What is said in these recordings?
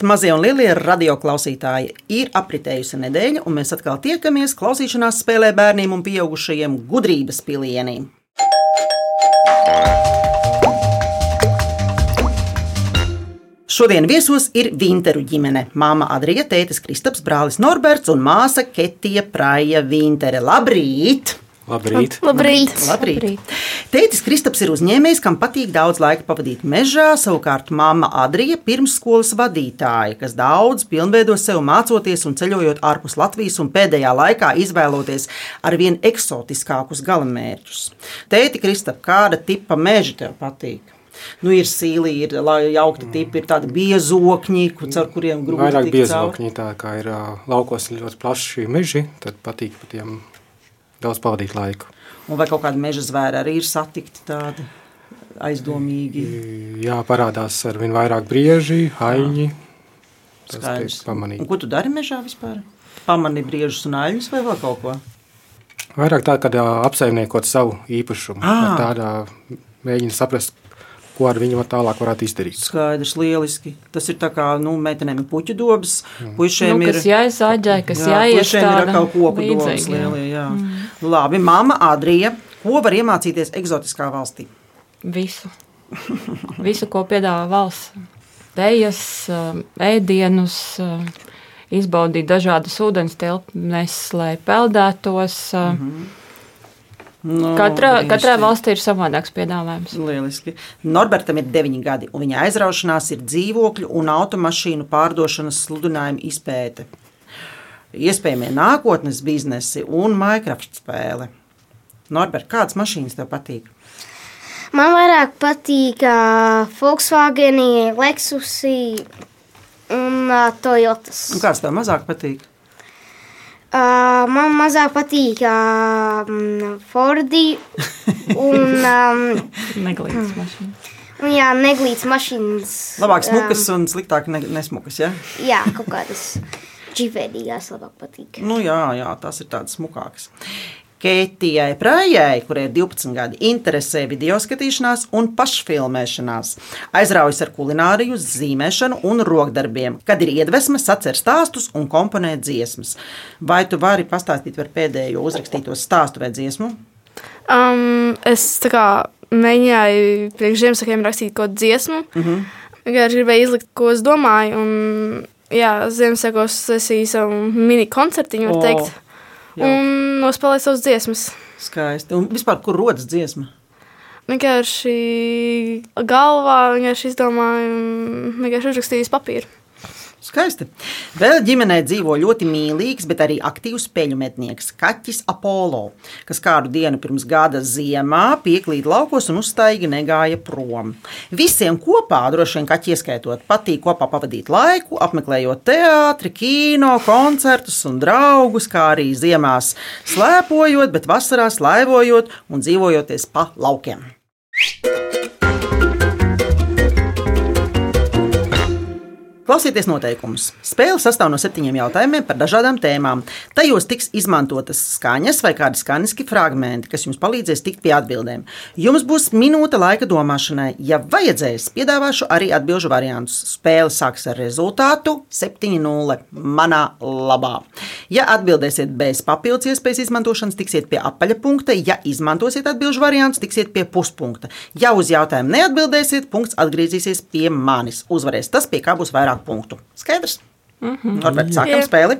Labrīt, mazie un lielie radioklausītāji! Ir apritējusi nedēļa, un mēs atkal tiekamies klausīšanās spēlē bērniem un pieaugušajiem gudrības pilienī. Šodien viesos ir Vinteru ģimene. Māma Adrija, tētis Kristaps, brālis Norberts un māsa Ketija Praja Vintere. Labrīt! Labrīt! Labrīt! Labrīt. Tētis Kristaps ir uzņēmējs, kam patīk daudz laika pavadīt mežā. Savukārt mamma Adrija ir pirmsskolas vadītāja, kas daudz pilnveido sev mācoties un ceļojot ārpus Latvijas, un pēdējā laikā izvēloties ar vien eksotiskākus galamērķus. Tēti Kristap, kāda tipa meža tev patīk? Nu, ir sīli, ir jaukti tipi, ir tādi biezokņi, caur kuriem grūti Vairāk biezokņi, tā kā ir laukos ļoti plaši meži, tad patīk pa tiem daudz pavadīt laiku. Un vai kaut kādi meža zvēri arī ir satikti tādi aizdomīgi? Jā, parādās ar vien vairāk brieži, haiņi. Tas tiek Skaidrs. pamanīt. Un ko tu dari mežā vispār? Pamani briežus un aļņus vai vēl kaut ko? Vairāk tā, kad apsaimniekot savu īpašumu. Ar Tādā mēģina saprast, ko ar viņu tālāk varētu izdarīt. Skaidrs, lieliski. Tas ir tā kā nu, meitenēm ir puķu dobas, puišiem Nu, ir. kas jāizāģē, kas Jā, puišiem ir jāiestāda. atkal koku jā. lielie. Jā. Mm. Labi, mamma Adrija, ko var iemācīties eksotiskā valstī? Visu. Visu, ko piedāvā valsts. Tejas, um, ēdienus, um, izbaudīt dažādas ūdens tilpnes, lai peldētos. Mhm. No, Katra, katrai brīnišķīgi. valstī ir savādāks piedāvājums. Lieliski. Norbertam ir 9 gadi, un viņa aizraušanās ir dzīvokļu un automašīnu pārdošanas sludinājuma izpēte. Iespējamie nākotnes biznesi un Minecraft spēle. Norbert, kādas mašīnas tev patīk? Man vairāk patīk uh, Volkswagen, Lexus un uh, Toyotas. Un kāds tev mazāk patīk? Uh, man mazāk patīk uh, Fordi un, um, Neglītas mašīnas. un jā, neglītas mašīnas. Labāk smukas un sliktāk ne, nesmukas. Ja? Um, jā, kaut kādas ģiveidīgās labāk patīk. Nu, jā, jā, tās ir tādas smukākas. Ketijai Prājai, kurai ir 12 gadi, interesē video skatīšanās un pašfilmēšanās. Aizraujas ar kulināriju, zīmēšanu un rokdarbiem, kad ir iedvesma sacer stāstus un komponēt dziesmas. Vai tu vari pastāstīt par pēdējo uzrakstīto stāstu vai dziesmu? Um, es tā kā mēģināju priekš Ziemassvētkiem rakstīt kaut kādu dziesmu. Mm -hmm. Vienkārši gribēju izlikt, ko es domāju. Un, jā, Ziemassvētkos es savu mini koncertiņu, var O, teikt. Jauki. Un nospēlēju savas dziesmas. Skaisti. Un vispār, kur rodas dziesma? Vienkārši galvā vienkārši izdomāju vienkārši uzrakstīju uz papīra. Skaisti. Vēl ģimenē dzīvo ļoti mīlīgs, bet arī aktīvs spēļu metnieks Kaķis Apollo, kas kādu dienu pirms gada ziemā pieklīd laukos un uztaigi negāja prom. Visiem kopā, droši vien kaķi ieskaitot, patīk kopā pavadīt laiku, apmeklējot teātri, kino, koncertus un draugus, kā arī ziemās slēpojot, bet vasarā slaivojot un dzīvojoties pa laukiem. Klausieties noteikumus. Spēle sastāv no septiņiem jautājumiem par dažādām tēmām. Tajos tiks izmantotas skaņas vai kādi skaņiski fragmenti, kas jums palīdzēs tikt pie atbildēm. Jums būs minūte laika domāšanai. Ja vajadzēs, piedāvāšu arī atbildžu variantus. Spēle sāks ar rezultātu 7-0 manā labā. Ja atbildēsiet bez papildus iespējas izmantošanas, tiksiet pie apaļa punkta. Ja izmantosiet atbildžu variantus, tiksiet pie puspunkta. Ja uz jautājumu neatbildēsiet, punkts atgriezīsies pie manis. Uzvarēs tas, pie kā būs vairāk punktu. Skaidrs? Mm -hmm. Norbert, sākam spēli.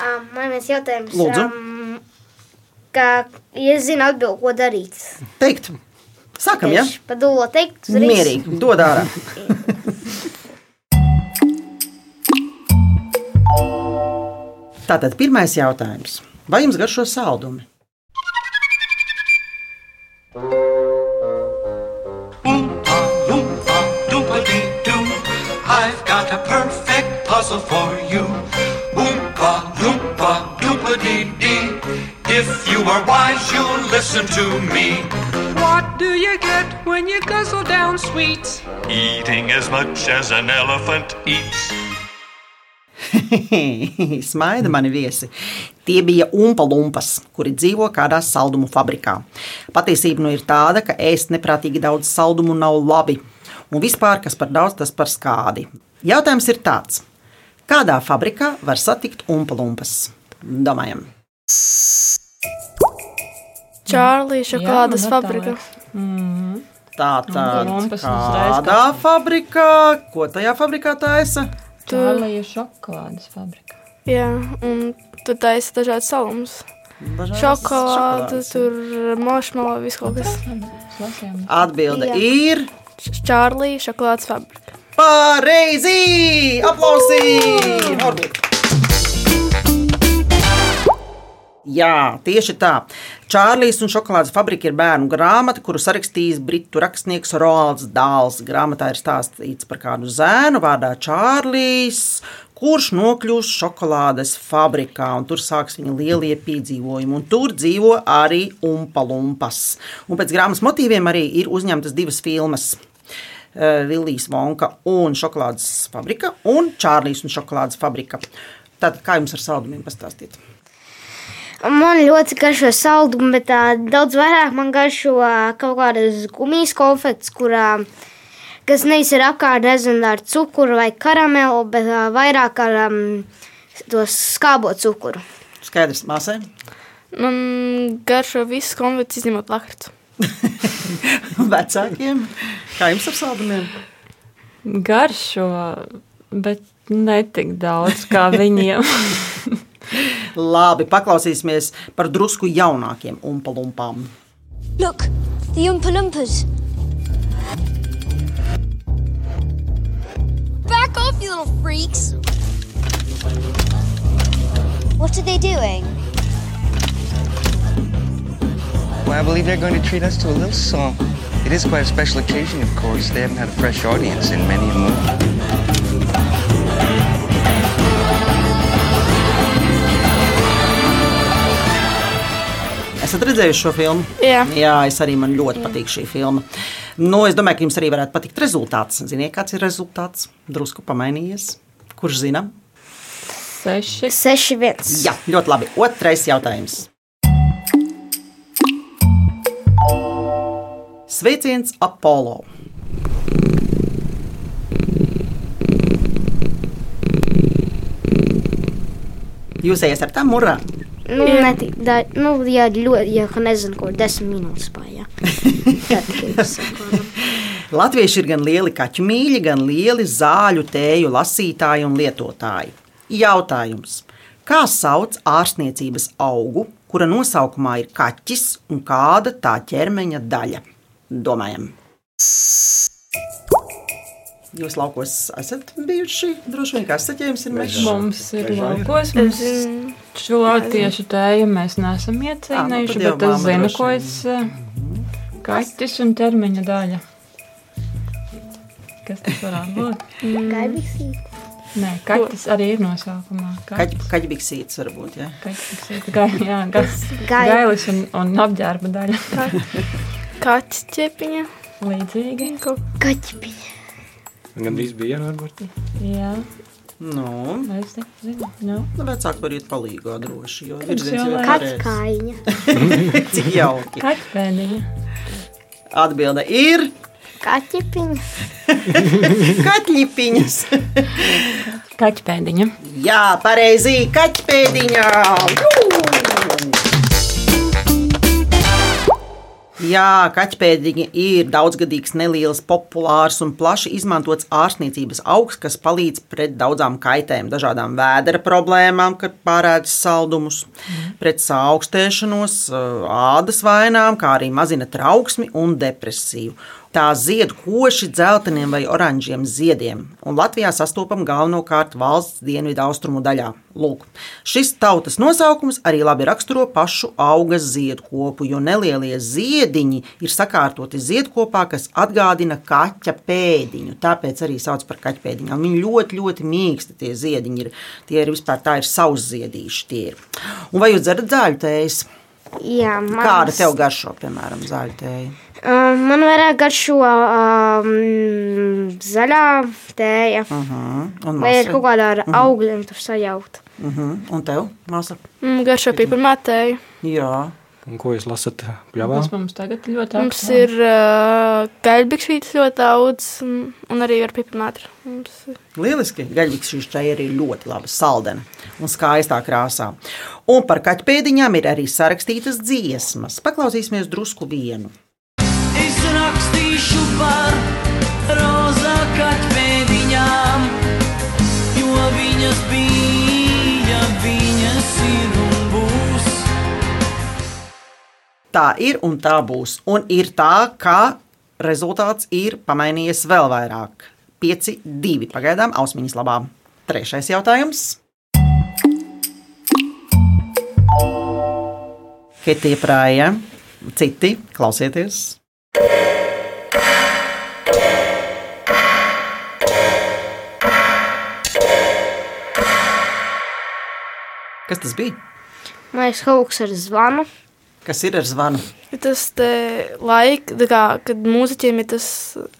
Um, man viens jautājums. Lūdzu. Um, kā, ja es zinu atbildi, ko darīt. Teikt. Sākam, ja? Padūlo teikt uzreiz. Mierīgi, dod ārā. Tātad pirmais jautājums. Vai jums garšo saldumi? Oompa, If you are wise, you'll listen to me. What do you get when you guzzle down sweets? Eating as much as an elephant eats. Smaida mani viesi. Tie bija umpalumpas, kuri dzīvo kādā saldumu fabrikā. Patiesība nu ir tāda, ka ēst neprātīgi daudz saldumu nav labi. Un vispār, kas par daudz, tas par skādi. Jautājums ir tāds: kādā fabrikā var satikt umpalumpas? Domājam, Čārlī šokolādes Jā, man fabrika. tā tad kādā fabrikā, ko tajā fabrikā taisa? Čārlija šokolādes fabrika. Jā, un tur taisa dažādas salumus. Šokolāde, šokolādes. tur maršmelo, viss kaut kas. Atbilde Jā. ir Čārlī šokolādes fabrika. pareizi! Aplausī! Norbīt! Jā, tieši tā. Čārlis un šokolādes fabrika ir bērnu grāmata, kuru sarakstījis britu rakstnieks Roalds Dāls. Grāmatā ir stāstīts par kādu zēnu vārdā Čārlis, kurš nokļūs šokolādes fabrikā, un tur sāks viņa lielie piedzīvojumi. Un tur dzīvo arī umpalumpas. Un pēc grāmatas motīviem arī ir uzņemtas divas filmas. Eh, Vilnius Vonka un šokolādes fabrika, un Čārlis un šokolādes fabrika. Tad, kā jums ar saldumiem pastāstīt? Man ļoti garšo saldumu, bet tā, daudz vairāk man garšo kaut kādas gumijas konfekts, kurā, kas nevis ir apkārt nezinu, ar cukuru vai karamelu, bet vairāk ar um, to skābo cukuru. Skaidrs, māsai. Man garšo viss konfekts, izņemot lakratu. Vecākiem. Kā jums ar saldumiem? Garšo, bet ne tik daudz kā viņiem. Labi, paklausīsimies par drusku jaunākiem umpalumpām. Look, the Oompa Loompas. Back off, you little freaks! What are they doing? Well, I believe they're going to treat us to a little song. It is quite a special occasion, of course. They haven't had a fresh audience in many a Esat redzējuši šo filmu? Jā. Jā, es arī man ļoti patīk šī filma. Nu, es domāju, ka jums arī varētu patikt rezultāts. Ziniet, kāds ir rezultāts? Drusku pamainījies. Kurš zina? Seši. Seši viens. Jā, ļoti labi. Otrais jautājums. Sveiciens Apollo. Jūs ejat ar tām murā. Nu, netik, da, nu, ja ļoti, ja nezinu, ko desmit minūtes saku, Latvieši ir gan lieli kaķu mīļi, gan lieli zāļu, tēju lasītāji un lietotāji. Jautājums. Kā sauc ārstniecības augu, kura nosaukumā ir kaķis un kāda tā ķermeņa daļa? Domājam. Jūs laukos esat bijuši droši vien, kā esat, ja jums ir mežs. Mums ir laukos. Mums šo tieši tēju mēs neesam iecīnījuši, tad jau bet es māma zinu, droši ko es. Kaķis un ķermeņa daļa. Kas tas varētu būt? Gaibīgsīt. Nē, kaķis arī ir nosaukumā. Kaķi, kaķibīksītis varbūt, ja? Kaķis ir gai, jā, gas, Gai- gailis un, un apģērba daļa. Kaķis ķepiņa. Līdzīgi. Kaķipiņa. Gan drīz bija, varbūt. Jā, Nu, es te zinu. Nu, nu vecāki var iet palīgā droši, jo virziens jau ir. Kaķkaiņa. Cik jauki. kaķpēdiņa. Atbilde ir Kaķipiņa. kaķipiņas. Kaķpēdiņa. Jā, pareizi, kaķpēdiņā. Jū! Jā, kaķpēdiņa ir daudzgadīgs, neliels, populārs un plaši izmantots ārstniecības augs, kas palīdz pret daudzām kaitēm, dažādām vēdera problēmām, kad pārēdz saldumus, pret saaugstēšanos, ādas vainām, kā arī mazina trauksmi un depresiju. Tā zied koši dzelteniem vai oranžiem ziediem, un Latvijā sastopam galvenokārt valsts dienvidu austrumu daļā. Lūk, šis tautas nosaukums arī labi raksturo pašu auga ziedkopu, jo nelielie ziediņi ir sakārtoti ziedkopā, kas atgādina kaķa pēdiņu. Tāpēc arī sauc par kaķa pēdiņām. Viņi ļoti, ļoti mīksti tie ziediņi ir. Tie ir vispār tā ir sausziedīši. Tie ir. Un vai jūs dzerat zāļu tējas? Jā, man. Kāda tev garšo, piemēram, zāļu tēja? Uh, man vairāk garšo um, zaļā tēja. Uh -huh. Un, Vai ir kaut kāda ar augļiem tur sajauta? uh -huh. un tev, māsa? Mm, garšo pīpamētēju. Jā, Un ko jūs lasat pļavā? Tas mums tagad ļoti Mums aktuāli. ir uh, gaļbikšķītes ļoti daudz, un, un arī ar pipimētru. Mums ir- Lieliski. Šī čaja ir ļoti laba, saldena un skaistā krāsā. Un par kaķpēdiņām ir arī sarakstītas dziesmas. Paklausīsimies drusku vienu. Rakstīšu par rozā kaķpēdiņām, jo viņas bija, viņas ir un būs. Tā ir un tā būs. Un ir tā, ka rezultāts ir pamainījies vēl vairāk. 5, 2. Pagaidām ausmiņas labā. Trešais jautājums. Ketija prāja, citi klausieties. Kas tas bija? Man liekas, kaut kas ar zvanu. Kas ir ar zvanu? Ir Tas te laika, tā kā, kad mūziķiem ir tas.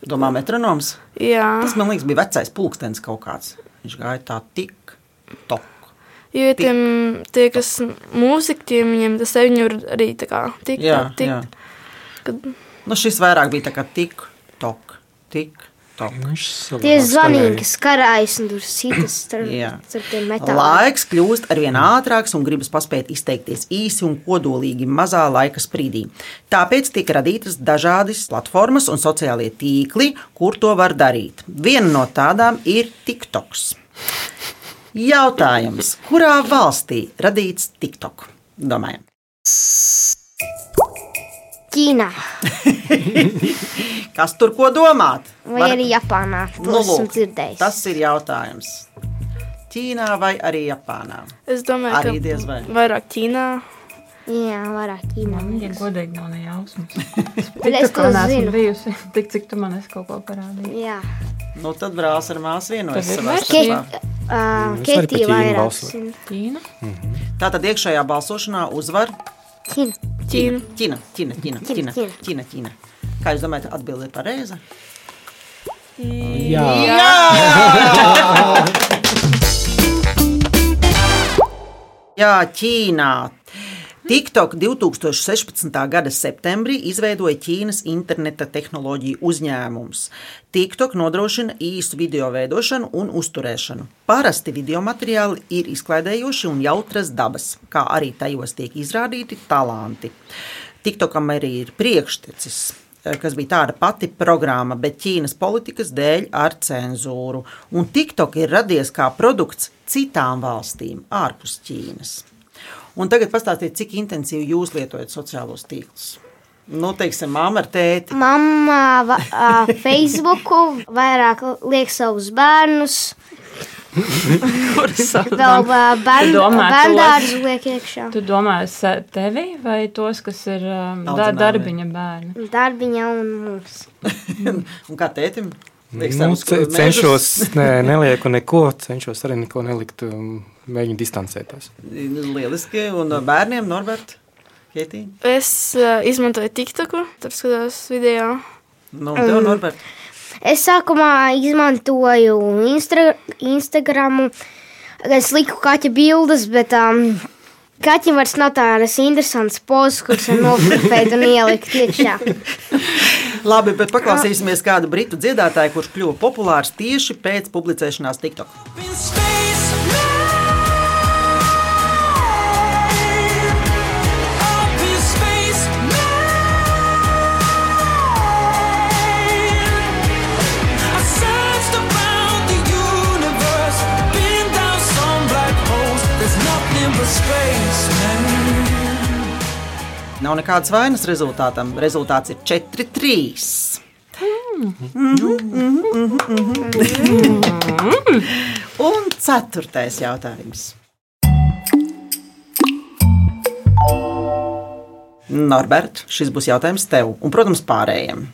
Domā, metronoms? Jā, Tas man liekas, bija vecais pulkstenis kaut kāds. Viņš gāja tā tik, tok. jo ir tiem, tie, kas mūziķiem, viņiem tas viņu ir arī tā kā tik, Jā, tik, jā. kad Nu, šis vairāk bija tā kā tik, tok, tik. Tie zvanīgi, kas karājas un tur sitas starp, tiem metāliem. Laiks kļūst ar vien ātrāks un gribas paspēt izteikties īsi un kodolīgi mazā laika sprīdī. Tāpēc tiek radītas dažādas platformas un sociālie tīkli, kur to var darīt. Viena no tādām ir TikToks. Jautājums, kurā valstī radīts TikTok? Domājam. Ķīnā Kas tur ko domāt? vai arī Japānā. Nu, lūk, tas ir jautājums. Ķīnā vai arī Japānā? es domāju, Arī ka diez vai. vairāk Ķīnā. Jā, vairāk Ķīnā. Man viņa godīgi nav ne jausmas. Bet es to zinu. bijusi, tik cik tu man esi kaut ko parādījis. Jā. Nu, tad brālis ar māsu vienojas Tad ir savā starpā. Ketija Ķīnu vairāk. balsoju. zina. Ķīna? Tātad iekšējā balsošanā uzvar Ķīna. Ķīna. Ķina. Ķina, Ķina, Ķina, Ķina, Ķina. Ķina, Ķina. Kā jūs domājat, atbilde ir pareiza? Jā, Jā, Ķīnā. TikTok 2016. gada septembrī izveidoja Ķīnas interneta tehnoloģiju uzņēmums. TikTok nodrošina īsu video veidošanu un uzturēšanu. Parasti video materiāli ir izklaidējoši un jautras dabas, kā arī tajos tiek izrādīti talanti. TikTokam arī ir priekštecis, eh, kas bija tāda pati programma, bet Ķīnas politikas dēļ ar cenzūru. Un TikTok ir radies kā produkts citām valstīm ārpus Ķīnas. Un tagad pastāstiet, cik intensīvi jūs lietojat sociālos tīklus. Nu, teiksim, mamma ar tēti. Mamma va- ā, Facebooku vairāk liek savus bērnus. Vēl ā, bērn, Tu domā tos? bērndārzu liek iekšā. Tu domā sa- tevi vai tos, kas ir um, da, darbiņa bērni? Darbiņa un mums. Un kā tētim? Liek nu, ce- cenšos, nē, nelieku neko, cenšos arī neko nelikt, um, mēģinu distancēties. Lieliski. Un bērniem, Norbert, Ketī? Es uh, izmantoju TikToku, tur skatos video. Nu, tev, Norbert? Es sākumā izmantoju Instra, Instagramu, es liku kaķa bildes, bet um, kaķim vairs nav tādas interesantas pozas, kuras var nofotografēt un ielikt iekšā. Labi, bet paklausīsimies kādu britu dziedātāju, kurš kļuva populārs tieši pēc publicēšanās TikTok. Nav nekādas vainas rezultātam. Rezultāts ir 4-3. Un ceturtais jautājums. Norbert, šis būs jautājums tev un, protams, pārējiem.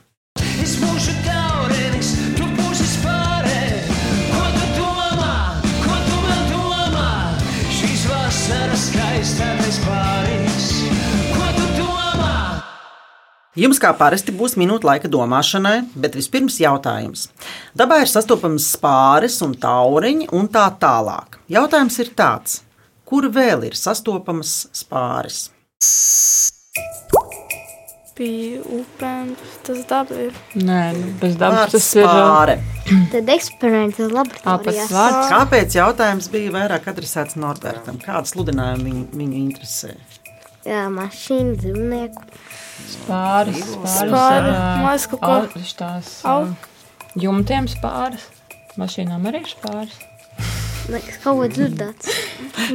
Jums kā parasti būs minūte laika domāšanai, bet vispirms jautājums. Dabā ir sastopams spāris un tauriņi un tā tālāk. Jautājums ir tāds, kur vēl ir sastopamas spāris? bija upē, tas daba ir. Nē, nu, bez dabas Vārds tas ir. spāre. Tad eksperimenta laboratorijā. vārds. Kāpēc jautājums bija vairāk adresēts Norbertam? Kāda sludinājuma viņu, viņu interesē? Jā, mašīna, dzīvnieku. Spāris, spāris, Spāri, ā, man liekas, kaut ko- au- tās ā, jumtiem spāris. Mašīnām arī ir spāris. Liekas, kaut ko dzirdēts.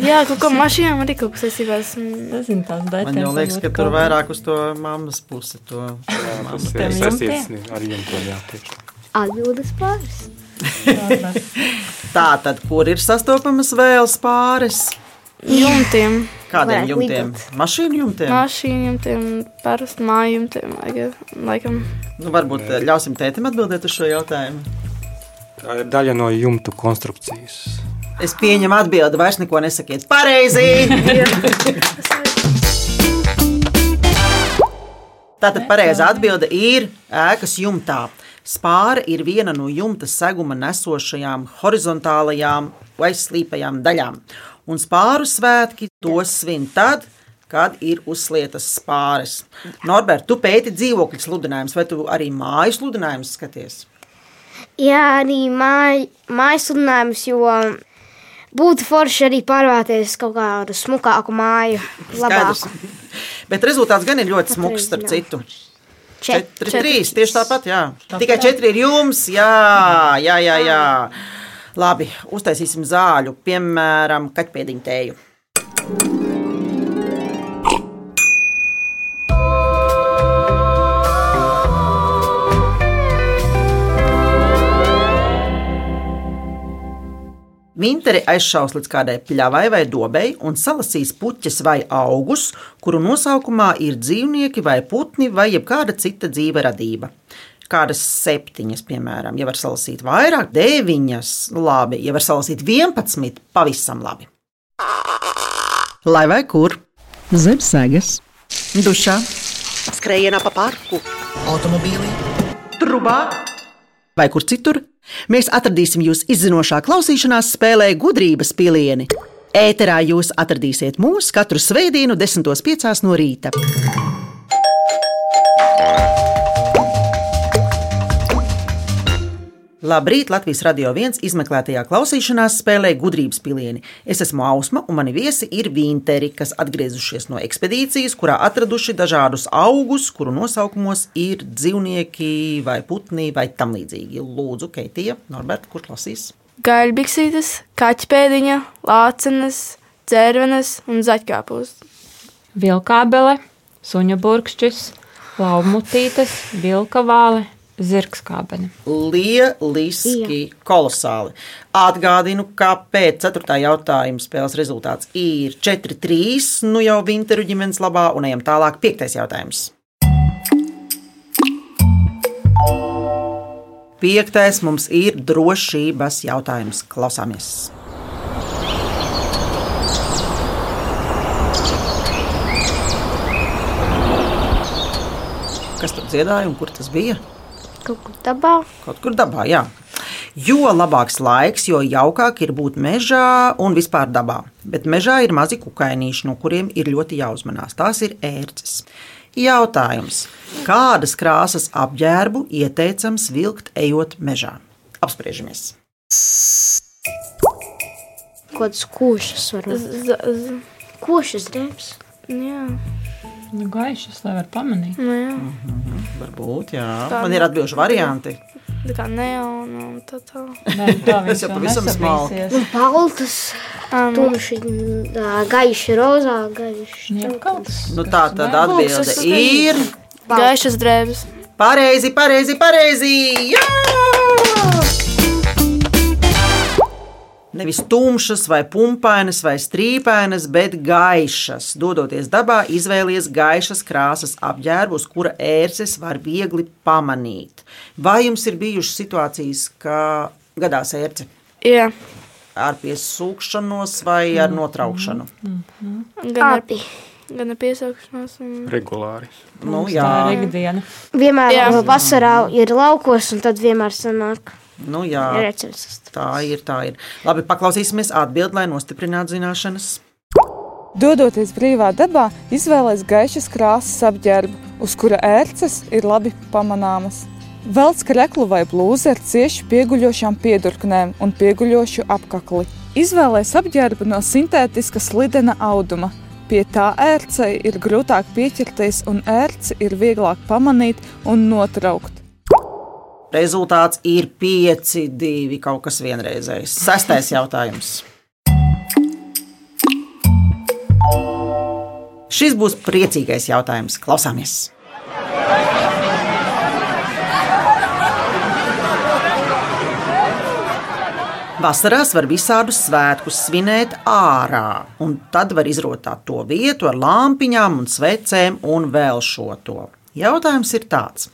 Jā, kaut kā mašīnām arī kaut kas saistībās. Nezinu, tās Man detaļas. jau liekas, ka varbūt tur vairāk uz to mammas pusi. To Tas tiem ir saistīts ar jumtiem, jā, tieši. Atbildes pāris. Tā tad, kur ir sastopamas vēlas pāris? Jumtiem. Kādiem Varētu jumtiem? lidot. Mašīnu jumtiem? Mašīnu jumtiem, parasti māju jumtiem. laika- Laikam. Nu, varbūt eh, ļausim tētim atbildēt uz šo jautājumu. Tā ir daļa no jumtu konstrukcijas. Es pieņemu atbildi, vairs neko nesakiet. Pareizi! Tātad pareizā atbilde ir ēkas jumtā. Spāra ir viena no jumta seguma nesošajām horizontālajām vai slīpajām daļām. Un spāru svētki tos svin tad, kad ir uzlietas spāres. Norbert, tu pēti dzīvokļu sludinājumus, vai tu arī māju sludinājumus skaties? Jā, arī māj, mājas sludinājums, jo būtu forši arī pārvāties kaut kādu smukāku māju. Skaidrs. Labāku. Bet rezultāts gan ir ļoti smuks, starp citu. Čet- 4, 3, tieši tāpat, jā. Tikai 4 ir jums, jā, jā, jā. jā. Labi, uztaisīsim zāļu, piemēram, kaķpēdiņu tēju. Vinteri aizšaus līdz kādai pļavai vai dobei un salasīs puķes vai augus, kuru nosaukumā ir dzīvnieki vai putni vai jebkāda cita dzīva radība. Kādas septiņas, piemēram, ja var salasīt vairāk, deviņas, labi, ja var salasīt vienpadsmit, pavisam labi. Lai vai kur? Zem sēgas, dušā, skrējienā pa parku, automobīlī, trubā vai kur citur, mēs atradīsim jūs izzinošā klausīšanās spēlē gudrības pilieni. Ēterā jūs atradīsiet mūs katru svētdienu, 10.5. no rīta. Labrīt! Latvijas radio viens izmeklētajā klausīšanās spēlē gudrības pilieni. Es esmu Ausma, un mani viesi ir Vinteri, kas atgriezušies no ekspedīcijas, kurā atraduši dažādus augus, kuru nosaukumos ir dzīvnieki vai putni vai tam līdzīgi. Lūdzu, Keitija, Norberta, kurš lasīs? Gaļbiksītes, kaķpēdiņa, lācenes, dzērvenes un zaķkāpus. Vilkābele, suņa burkšķis, laumutītes, vilkavāle, zirgskābene. Lieliski, kolosāli. Atgādinu, ka pēc 4. jautājuma spēles rezultāts ir 4-3. Nu jau Vinteru ģimenes labā, un ejam tālāk. 5. jautājums. Piektais mums ir drošības jautājums. Klausāmies! Kas tur dziedāja un kur tas bija? Kaut kur dabā. Kaut kur dabā, jā. Jo labāks laiks, jo jaukāk ir būt mežā un vispār dabā. Bet mežā ir mazi kukainīši, no kuriem ir ļoti jāuzmanās. Tās ir ērces. Jautājums: kādas krāsas apģērbu ieteicams vilkt ejot mežā? Apspriežamies! Kādas košas varbūt. Košas drēbes. Jā, Nu, gaišas, lai var pamanīt. nu jā. Varbūt, jā. Tā Man ir atbildīgi varianti. Tā kā neona un tā tā. Nē, tā Es jau pavisam smalki. Un paltas. Um, Tumši, gaiši rozā, gaiši. Jebkāds. Nu, tā tad atbilde ir. Gaišas drēbes. Pareizi, pareizi, pareizi! Jā! Nevis tumšas, vai pumpainas, vai strīpainas, bet gaišas. Dodoties dabā, izvēlies gaišas krāsas apģērbu, uz kura ērces var viegli pamanīt. Vai jums ir bijušas situācijas, ka gadās ērce Jā, ar piesūkšanos vai ar notraukšanu? gan ar, Abi. gan ar piesaukšanos. Un... Regulāri. Nu, Tā jā, ir ikdiena. Vienmēr jā. vasarā ir laukos, un tad vienmēr sanāk. Nu, jā. Tā ir. Tā ir. Labi, paklausīsimies atbildēt, lai nostiprinātu zināšanas. Dodoties brīvā dabā, izvēlēties gaišas krāsas apģērbu, uz kura ērces ir labi pamanāmas. Velc kreklu vai blūzi ar cieši pieguļošām piedurknēm un pieguļošu apkakli. Izvēlēs apģērbu no sintētiska slidena auduma. Pie tā ērcei ir grūtāk pieķerties un ērci ir vieglāk pamanīt un notraukt. Rezultāts ir 5, 2, kaut kas vienreizējs. Sestais jautājums. Šis būs priecīgais jautājums. Klausāmies! Vasarās var visādus svētkus svinēt ārā, un tad var izrotāt to vietu ar lampiņām, un svecēm un vēl šo to. Jautājums ir tāds: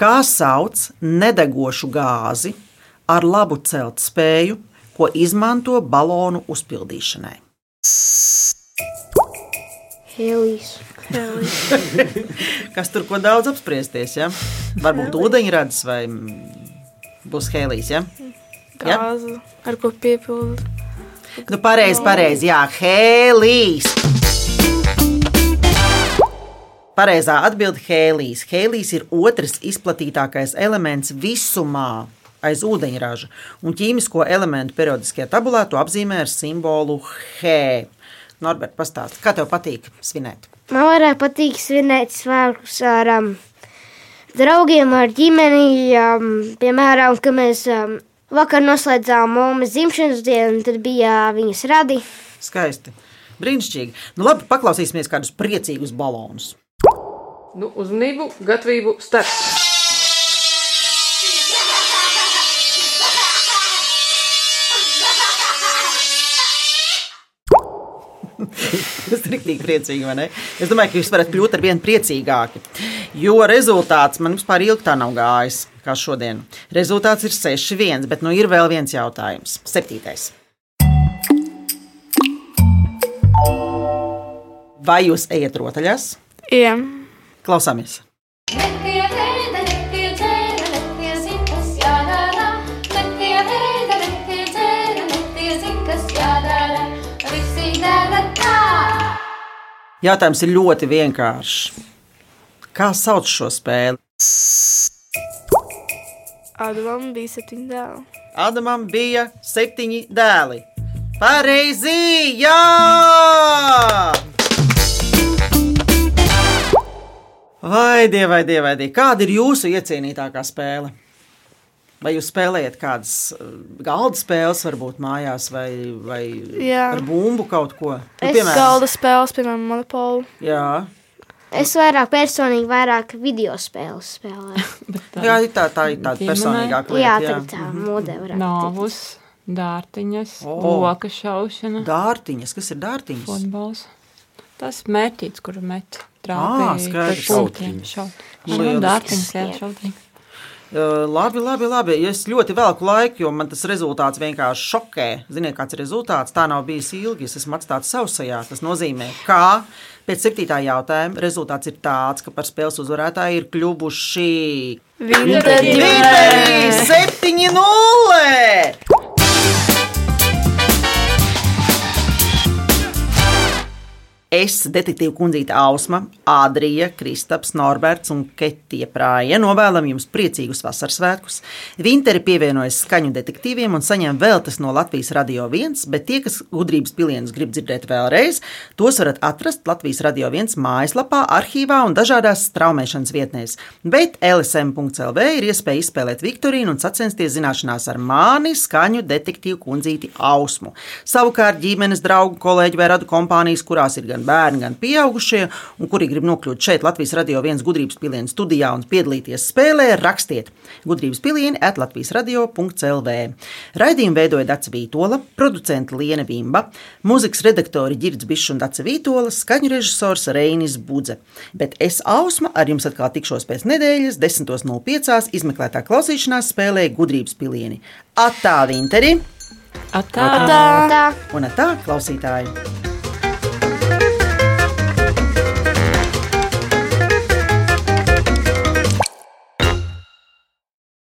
kā sauc nedegošu gāzi ar labu celt spēju, ko izmanto balonu uzpildīšanai? Helijs. Kas tur ko daudz apspriesties? Ja? Varbūt ūdeņradis vai būs hēlijs. Ja? Ja? Gāzi, ar ko piepildīt. Nu, pareizi, pareizi. Jā, hēlijs. Pareizā atbilde - hēlijs. Hēlijs ir otrs izplatītākais elements visumā aiz ūdeņraža, un ķīmisko elementu periodiskajā tabulā to apzīmē ar simbolu H. Norbert, pastāsti, kā tev patīk svinēt? Man vairāk patīk svinēt svētkus ar um, draugiem, ar ģimeni. Um, piemēram, kad mēs um, vakar noslēdzām mūža dzimšanas dienu, tad bija viņas radi. Skaisti. Brīnišķīgi. Nu, labi, paklausīsimies kādus priecīgus balonus. Nu, uzmanību, gatavību, start! Tas ir rīktīgi priecīgi, vai ne? Es domāju, ka jūs varat kļūt ar vien priecīgāki. Jo rezultāts man vispār ilgi tā nav gājis, kā šodien. Rezultāts ir 6-1, bet nu ir vēl viens jautājums. Septītais. Vai jūs ejat rotaļās? Jā. Klausāmies! Jautājums ir ļoti vienkāršs. Kā sauc šo spēli? Ādamam bija septiņi dēli. Adamam bija septiņi dēli. Pareizi! Jā! Vai, dievai, dievai, dievai, kāda ir jūsu iecienītākā spēle? Vai jūs spēlējat kādas uh, galda spēles, varbūt mājās, vai, vai Jā. ar bumbu kaut ko? Nu, Es galda spēles, piemēram, monopolu. Jā, Es vairāk personīgi, vairāk video spēles spēlēju. jā tā, tā ir tāda personīgāka Jā, lieta. tagad tā modē varētu Nāvus, dārtiņas, O. loka šaušana, Dārtiņas, kas ir dārtiņas? futbols. Tas mērķīts, kuru met Šautiņas. Uh, labi, labi, labi. Es ļoti velku laiku, jo man tas rezultāts vienkārši šokē. Ziniet, kāds ir rezultāts? Tā nav bijis ilgi. Es esmu atstāts sausajā. Tas nozīmē, ka pēc septītā jautājuma rezultāts ir tāds, ka par spēles uzvarētāju ir kļuvuši. Vinteri 7-0! Es, detektīva kundzīte Ausma, Ādrija, Kristaps, Norberts un Ketija Prāja novēlam jums priecīgus vasaras svētkus. Vinteri pievienojas skaņu detektīviem un saņem veltes no Latvijas Radio 1, bet tie, kas gudrības pilienus grib dzirdēt vēlreiz, tos varat atrast Latvijas Radio 1 mājaslapā, arhīvā un dažādās straumēšanas vietnēs. Bet LSM.CLV ir iespēja izspēlēt Viktorīnu un sacensties zināšanās ar mani, skaņu detektīvu kundzīti Ausmu. Savukārt ģimenes draugu, kolēģi vai radu kompānijas, kurās ir gan bērni, gan pieaugušie, un kuri grib nokļūt šeit Latvijas radio viens gudrības pilienu studijā un piedalīties spēlē, rakstiet gudrības pilieni at Latvijas radio.clv. Raidījumu veidoja Dāca Vītola, producenta Liena Vimba, mūzikas redaktori Girds Bišs un Dāca Vītola, skaņu režisors Reinis Budze. Bet es Ausma ar jums atkal tikšos pēc nedēļas, 10.05. izmeklētā klausīšanās spēlē gudrības pilieni. Atā, Vinteri! Atā! Atā! Tā. Un atā, klausītāji!